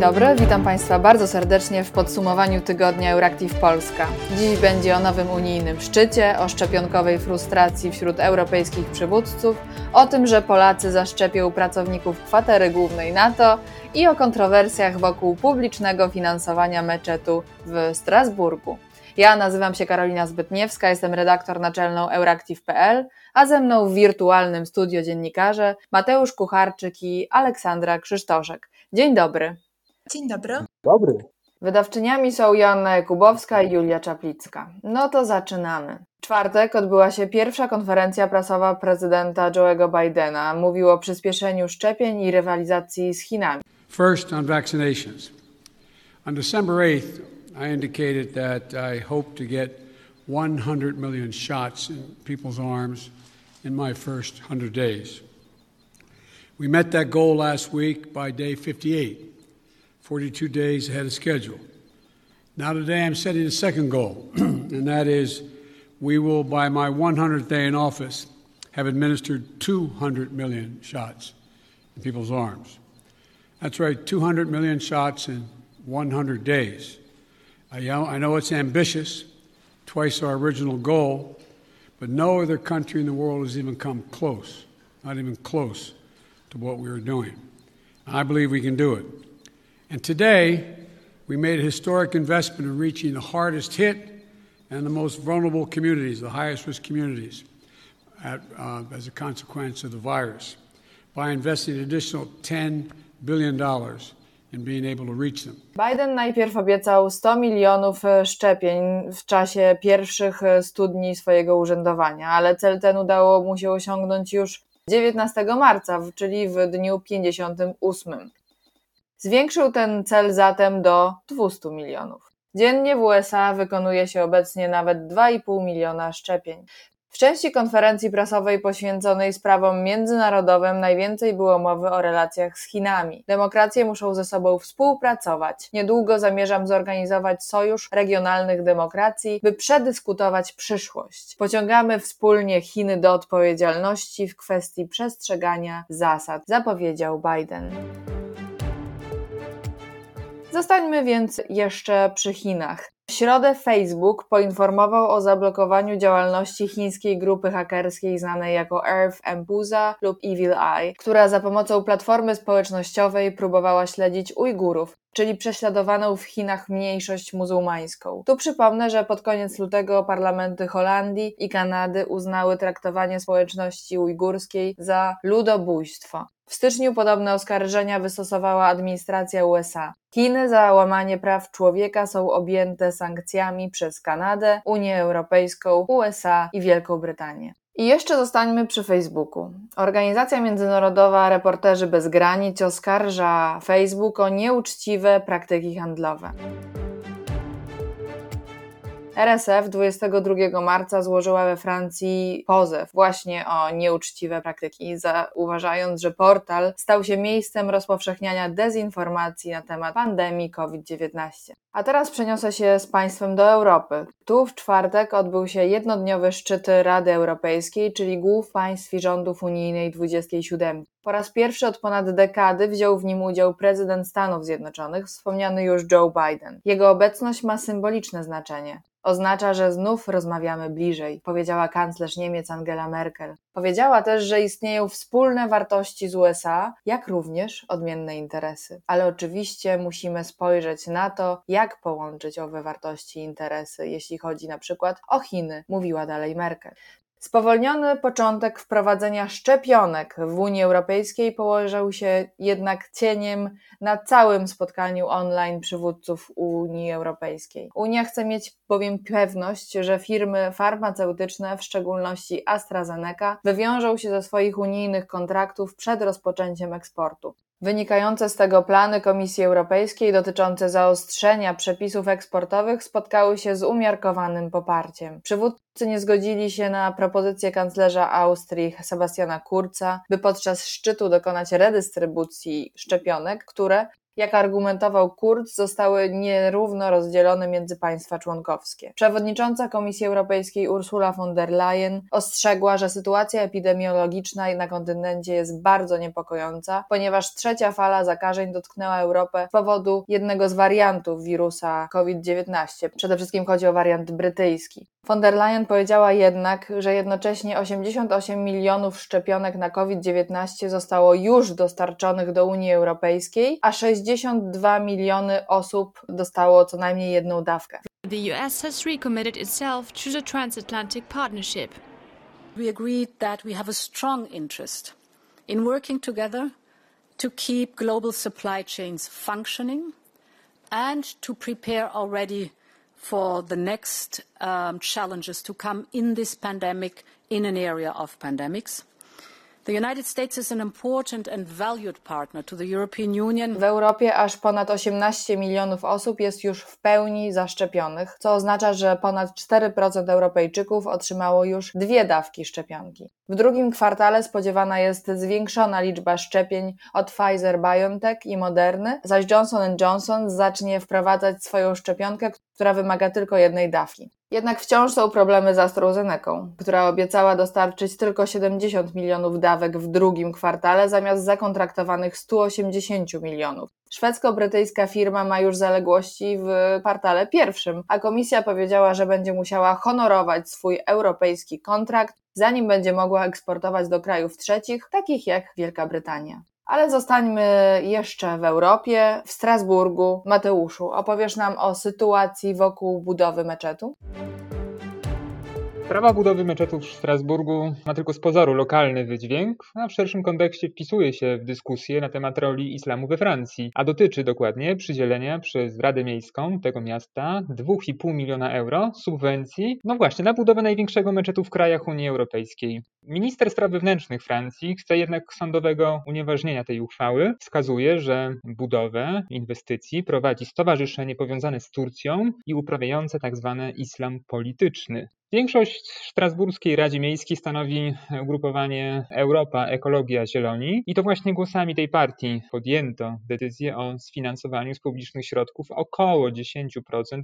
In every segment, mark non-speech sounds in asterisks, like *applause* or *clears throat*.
dobry, witam Państwa bardzo serdecznie w podsumowaniu tygodnia Euractiv Polska. Dziś będzie o nowym unijnym szczycie, o szczepionkowej frustracji wśród europejskich przywódców, o tym, że Polacy zaszczepią pracowników kwatery głównej NATO i o kontrowersjach wokół publicznego finansowania meczetu w Strasburgu. Ja nazywam się Karolina Zbytniewska, jestem redaktor naczelną Euractiv.pl, a ze mną w wirtualnym studio dziennikarze Mateusz Kucharczyk i Aleksandra Krzysztoszek. Dzień dobry. Dzień dobry. Dobry. Wydawczyniami są Joanna Jakubowska i Julia Czaplicka. No to zaczynamy. W czwartek odbyła się pierwsza konferencja prasowa prezydenta Joe'ego Bidena. Mówił o przyspieszeniu szczepień i rywalizacji z Chinami. First, on vaccinations. On December 8th, I indicated that I hope to get 100 million shots in people's arms in my first 100 days. We met that goal last week by day 58. 42 days ahead of schedule. Now, today I'm setting a second goal, *clears throat* and that is we will, by my 100th day in office, have administered 200 million shots in people's arms. That's right, 200 million shots in 100 days. I know, I know it's ambitious, twice our original goal, but no other country in the world has even come close, not even close to what we are doing. I believe we can do it. And today, we made a historic investment in reaching the hardest hit and the most vulnerable communities, the highest risk communities, at, uh, as a consequence of the virus, by investing an additional $10 billion. Biden najpierw obiecał 100 milionów e, szczepień w czasie pierwszych 100 e, dni swojego urzędowania, ale cel ten udało mu się osiągnąć już 19 marca, czyli w dniu 58. Zwiększył ten cel zatem do 200 milionów. Dziennie w USA wykonuje się obecnie nawet 2,5 miliona szczepień. W części konferencji prasowej poświęconej sprawom międzynarodowym najwięcej było mowy o relacjach z Chinami. Demokracje muszą ze sobą współpracować. Niedługo zamierzam zorganizować sojusz regionalnych demokracji, by przedyskutować przyszłość. Pociągamy wspólnie Chiny do odpowiedzialności w kwestii przestrzegania zasad, zapowiedział Biden. Zostańmy więc jeszcze przy Chinach. W środę Facebook poinformował o zablokowaniu działalności chińskiej grupy hakerskiej znanej jako Earth Empuza lub Evil Eye, która za pomocą platformy społecznościowej próbowała śledzić Ujgurów, czyli prześladowaną w Chinach mniejszość muzułmańską. Tu przypomnę, że pod koniec lutego parlamenty Holandii i Kanady uznały traktowanie społeczności ujgurskiej za ludobójstwo. W styczniu podobne oskarżenia wystosowała administracja USA. Chiny za łamanie praw człowieka są objęte sankcjami przez Kanadę, Unię Europejską, USA i Wielką Brytanię. I jeszcze zostańmy przy Facebooku. Organizacja międzynarodowa Reporterzy Bez Granic oskarża Facebook o nieuczciwe praktyki handlowe. RSF 22 marca złożyła we Francji pozew właśnie o nieuczciwe praktyki, zauważając, że portal stał się miejscem rozpowszechniania dezinformacji na temat pandemii COVID-19. A teraz przeniosę się z Państwem do Europy. Tu w czwartek odbył się jednodniowy szczyt Rady Europejskiej, czyli głów państw i rządów unijnej 27. Po raz pierwszy od ponad dekady wziął w nim udział prezydent Stanów Zjednoczonych, wspomniany już Joe Biden. Jego obecność ma symboliczne znaczenie. Oznacza, że znów rozmawiamy bliżej, powiedziała kanclerz Niemiec Angela Merkel. Powiedziała też, że istnieją wspólne wartości z USA, jak również odmienne interesy. Ale oczywiście musimy spojrzeć na to, jak połączyć owe wartości i interesy, jeśli chodzi na przykład o Chiny, mówiła dalej Merkel. Spowolniony początek wprowadzenia szczepionek w Unii Europejskiej położył się jednak cieniem na całym spotkaniu online przywódców Unii Europejskiej. Unia chce mieć bowiem pewność, że firmy farmaceutyczne, w szczególności AstraZeneca, wywiążą się ze swoich unijnych kontraktów przed rozpoczęciem eksportu. Wynikające z tego plany Komisji Europejskiej dotyczące zaostrzenia przepisów eksportowych spotkały się z umiarkowanym poparciem. Przywódcy nie zgodzili się na propozycję kanclerza Austrii Sebastiana Kurza, by podczas szczytu dokonać redystrybucji szczepionek, które jak argumentował Kurz, zostały nierówno rozdzielone między państwa członkowskie. Przewodnicząca Komisji Europejskiej Ursula von der Leyen ostrzegła, że sytuacja epidemiologiczna na kontynencie jest bardzo niepokojąca, ponieważ trzecia fala zakażeń dotknęła Europę z powodu jednego z wariantów wirusa COVID-19. Przede wszystkim chodzi o wariant brytyjski. Von der Leyen powiedziała jednak, że jednocześnie 88 milionów szczepionek na COVID-19 zostało już dostarczonych do Unii Europejskiej, a 62 miliony osób dostało co najmniej jedną dawkę. The US has recommitted itself to the transatlantic partnership. We agreed that we have a strong interest in working together to keep global supply chains functioning and to prepare already for the next um, challenges to come in this pandemic in an area of pandemics. The United States is an important and valued partner to the European Union. W Europie aż ponad 18 milionów osób jest już w pełni zaszczepionych, co oznacza, że ponad 4% Europejczyków otrzymało już dwie dawki szczepionki. W drugim kwartale spodziewana jest zwiększona liczba szczepień od Pfizer BioNTech i Moderny, zaś Johnson Johnson zacznie wprowadzać swoją szczepionkę, która wymaga tylko jednej dawki. Jednak wciąż są problemy z AstraZeneką, która obiecała dostarczyć tylko 70 milionów dawek w drugim kwartale zamiast zakontraktowanych 180 milionów. Szwedzko-brytyjska firma ma już zaległości w kwartale pierwszym, a komisja powiedziała, że będzie musiała honorować swój europejski kontrakt, zanim będzie mogła eksportować do krajów trzecich, takich jak Wielka Brytania. Ale zostańmy jeszcze w Europie, w Strasburgu. Mateuszu, opowiesz nam o sytuacji wokół budowy meczetu? Sprawa budowy meczetów w Strasburgu ma tylko z pozoru lokalny wydźwięk, a w szerszym kontekście wpisuje się w dyskusję na temat roli islamu we Francji, a dotyczy dokładnie przydzielenia przez Radę Miejską tego miasta 2,5 miliona euro subwencji, no właśnie, na budowę największego meczetu w krajach Unii Europejskiej. Minister Spraw Wewnętrznych Francji chce jednak sądowego unieważnienia tej uchwały. Wskazuje, że budowę inwestycji prowadzi stowarzyszenie powiązane z Turcją i uprawiające tzw. Tak islam polityczny. Większość Strasburskiej Radzie Miejskiej stanowi ugrupowanie Europa Ekologia Zieloni i to właśnie głosami tej partii podjęto decyzję o sfinansowaniu z publicznych środków około 10%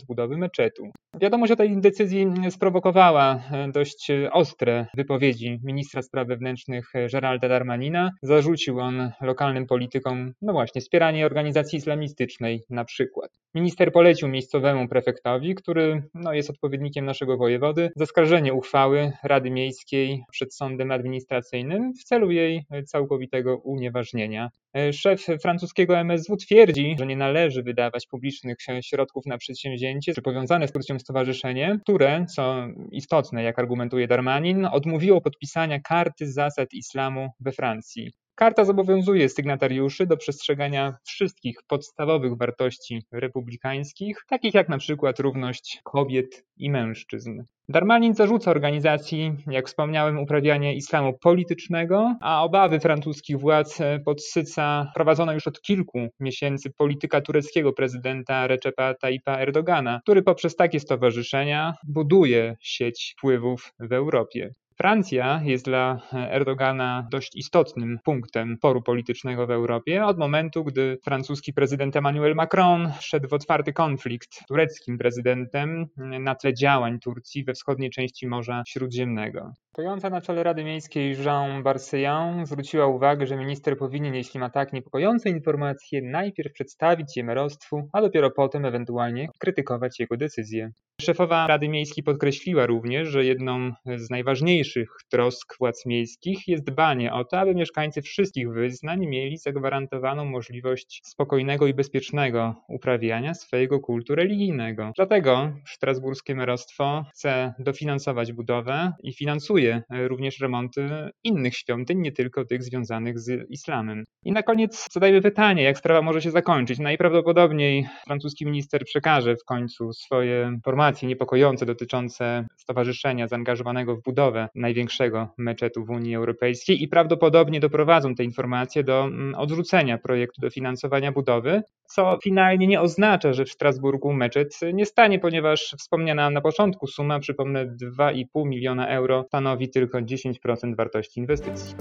budowy meczetu. Wiadomość o tej decyzji sprowokowała dość ostre wypowiedzi ministra spraw wewnętrznych Geralda Darmanina. Zarzucił on lokalnym politykom, no właśnie, wspieranie organizacji islamistycznej na przykład. Minister polecił miejscowemu prefektowi, który no, jest odpowiednikiem naszego wojewody, zaskarżenie uchwały Rady Miejskiej przed sądem administracyjnym w celu jej całkowitego unieważnienia. Szef francuskiego MSW twierdzi, że nie należy wydawać publicznych środków na przedsięwzięcie czy powiązane z Turcją stowarzyszenie, które, co istotne, jak argumentuje Darmanin, odmówiło podpisania karty zasad islamu we Francji. Karta zobowiązuje sygnatariuszy do przestrzegania wszystkich podstawowych wartości republikańskich, takich jak na przykład równość kobiet i mężczyzn. Darmanin zarzuca organizacji, jak wspomniałem, uprawianie islamu politycznego, a obawy francuskich władz podsyca prowadzona już od kilku miesięcy polityka tureckiego prezydenta Recepa Tayyipa Erdogana, który poprzez takie stowarzyszenia buduje sieć wpływów w Europie. Francja jest dla Erdogana dość istotnym punktem poru politycznego w Europie od momentu, gdy francuski prezydent Emmanuel Macron szedł w otwarty konflikt z tureckim prezydentem na tle działań Turcji we wschodniej części Morza Śródziemnego. Stojąca na czele Rady Miejskiej Jean Barseillon zwróciła uwagę, że minister powinien, jeśli ma tak niepokojące informacje, najpierw przedstawić je merostwu, a dopiero potem ewentualnie krytykować jego decyzje. Szefowa Rady Miejskiej podkreśliła również, że jedną z najważniejszych trosk władz miejskich jest dbanie o to, aby mieszkańcy wszystkich wyznań mieli zagwarantowaną możliwość spokojnego i bezpiecznego uprawiania swojego kultu religijnego. Dlatego strasburskie merostwo chce dofinansować budowę i finansuje również remonty innych świątyń, nie tylko tych związanych z islamem. I na koniec zadajmy pytanie, jak sprawa może się zakończyć. Najprawdopodobniej francuski minister przekaże w końcu swoje informacje informacje niepokojące dotyczące stowarzyszenia zaangażowanego w budowę największego meczetu w Unii Europejskiej i prawdopodobnie doprowadzą te informacje do mm, odrzucenia projektu dofinansowania budowy, co finalnie nie oznacza, że w Strasburgu meczet nie stanie, ponieważ wspomniana na początku suma, przypomnę 2,5 miliona euro, stanowi tylko 10% wartości inwestycji.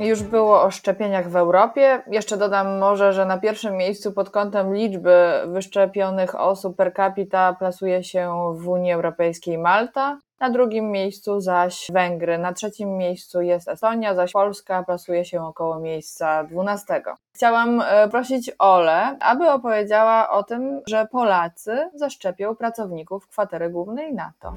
Już było o szczepieniach w Europie. Jeszcze dodam może, że na pierwszym miejscu pod kątem liczby wyszczepionych osób per capita plasuje się w Unii Europejskiej Malta, na drugim miejscu zaś Węgry, na trzecim miejscu jest Estonia, zaś Polska plasuje się około miejsca 12. Chciałam e, prosić Ole, aby opowiedziała o tym, że Polacy zaszczepią pracowników kwatery głównej NATO.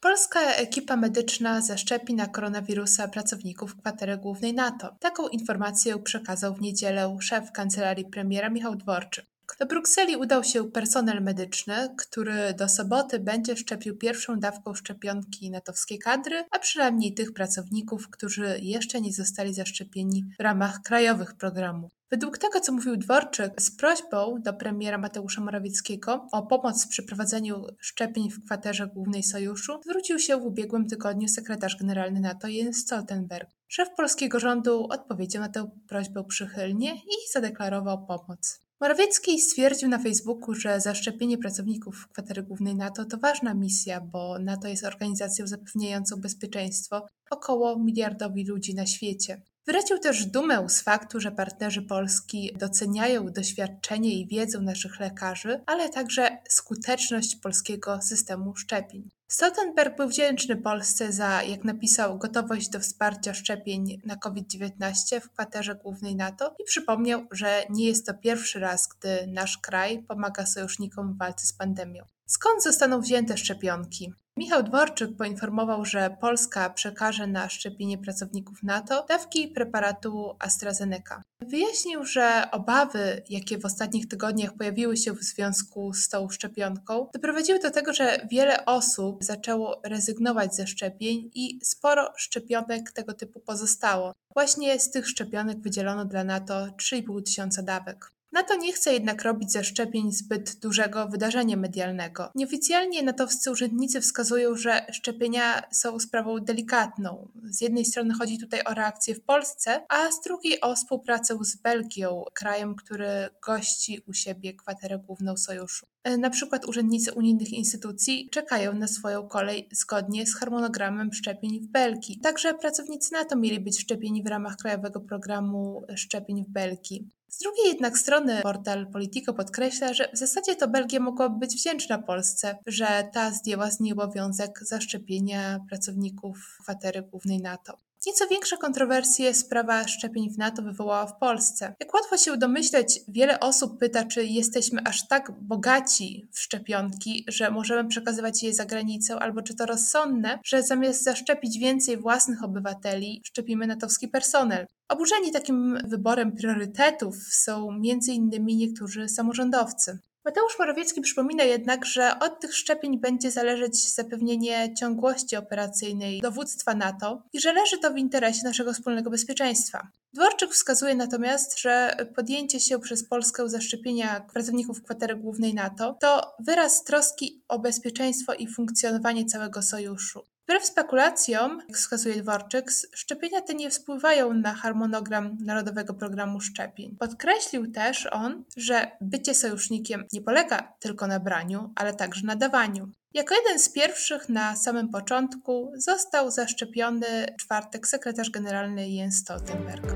Polska ekipa medyczna zaszczepi na koronawirusa pracowników kwatery głównej NATO. Taką informację przekazał w niedzielę szef kancelarii premiera Michał Dworczyk. Do Brukseli udał się personel medyczny, który do soboty będzie szczepił pierwszą dawką szczepionki natowskiej kadry, a przynajmniej tych pracowników, którzy jeszcze nie zostali zaszczepieni w ramach krajowych programów. Według tego, co mówił Dworczyk, z prośbą do premiera Mateusza Morawieckiego o pomoc w przeprowadzeniu szczepień w kwaterze głównej sojuszu zwrócił się w ubiegłym tygodniu sekretarz generalny NATO Jens Stoltenberg. Szef polskiego rządu odpowiedział na tę prośbę przychylnie i zadeklarował pomoc. Morawiecki stwierdził na Facebooku, że zaszczepienie pracowników kwatery głównej NATO to ważna misja, bo NATO jest organizacją zapewniającą bezpieczeństwo około miliardowi ludzi na świecie. Wyraził też dumę z faktu, że partnerzy Polski doceniają doświadczenie i wiedzę naszych lekarzy, ale także skuteczność polskiego systemu szczepień. Stoltenberg był wdzięczny Polsce za, jak napisał, gotowość do wsparcia szczepień na COVID-19 w kwaterze głównej NATO i przypomniał, że nie jest to pierwszy raz, gdy nasz kraj pomaga sojusznikom w walce z pandemią. Skąd zostaną wzięte szczepionki? Michał Dworczyk poinformował, że Polska przekaże na szczepienie pracowników NATO dawki preparatu AstraZeneca. Wyjaśnił, że obawy, jakie w ostatnich tygodniach pojawiły się w związku z tą szczepionką, doprowadziły do tego, że wiele osób zaczęło rezygnować ze szczepień i sporo szczepionek tego typu pozostało. Właśnie z tych szczepionek wydzielono dla NATO 3,5 tysiąca dawek. NATO nie chce jednak robić ze szczepień zbyt dużego wydarzenia medialnego. Nieoficjalnie natowscy urzędnicy wskazują, że szczepienia są sprawą delikatną. Z jednej strony chodzi tutaj o reakcję w Polsce, a z drugiej o współpracę z Belgią, krajem, który gości u siebie kwaterę główną sojuszu. E, na przykład urzędnicy unijnych instytucji czekają na swoją kolej zgodnie z harmonogramem szczepień w Belgii. Także pracownicy NATO mieli być szczepieni w ramach krajowego programu szczepień w Belgii. Z drugiej jednak strony portal Politico podkreśla, że w zasadzie to Belgia mogłaby być wdzięczna Polsce, że ta zdjęła z niej obowiązek zaszczepienia pracowników kwatery głównej NATO. Nieco większe kontrowersje sprawa szczepień w NATO wywołała w Polsce. Jak łatwo się domyśleć, wiele osób pyta, czy jesteśmy aż tak bogaci w szczepionki, że możemy przekazywać je za granicę, albo czy to rozsądne, że zamiast zaszczepić więcej własnych obywateli, szczepimy natowski personel. Oburzeni takim wyborem priorytetów są m.in. niektórzy samorządowcy. Mateusz Morawiecki przypomina jednak, że od tych szczepień będzie zależeć zapewnienie ciągłości operacyjnej dowództwa NATO i że leży to w interesie naszego wspólnego bezpieczeństwa. Dworczyk wskazuje natomiast, że podjęcie się przez Polskę zaszczepienia pracowników kwatery głównej NATO to wyraz troski o bezpieczeństwo i funkcjonowanie całego sojuszu. Wbrew spekulacjom, jak wskazuje Dworczyk, szczepienia te nie wpływają na harmonogram Narodowego Programu Szczepień. Podkreślił też on, że bycie sojusznikiem nie polega tylko na braniu, ale także na dawaniu. Jako jeden z pierwszych na samym początku został zaszczepiony czwartek sekretarz generalny Jens Stoltenberg.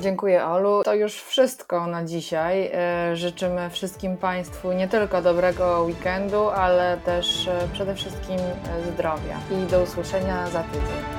Dziękuję Olu. To już wszystko na dzisiaj. E, życzymy wszystkim Państwu nie tylko dobrego weekendu, ale też e, przede wszystkim e, zdrowia. I do usłyszenia za tydzień.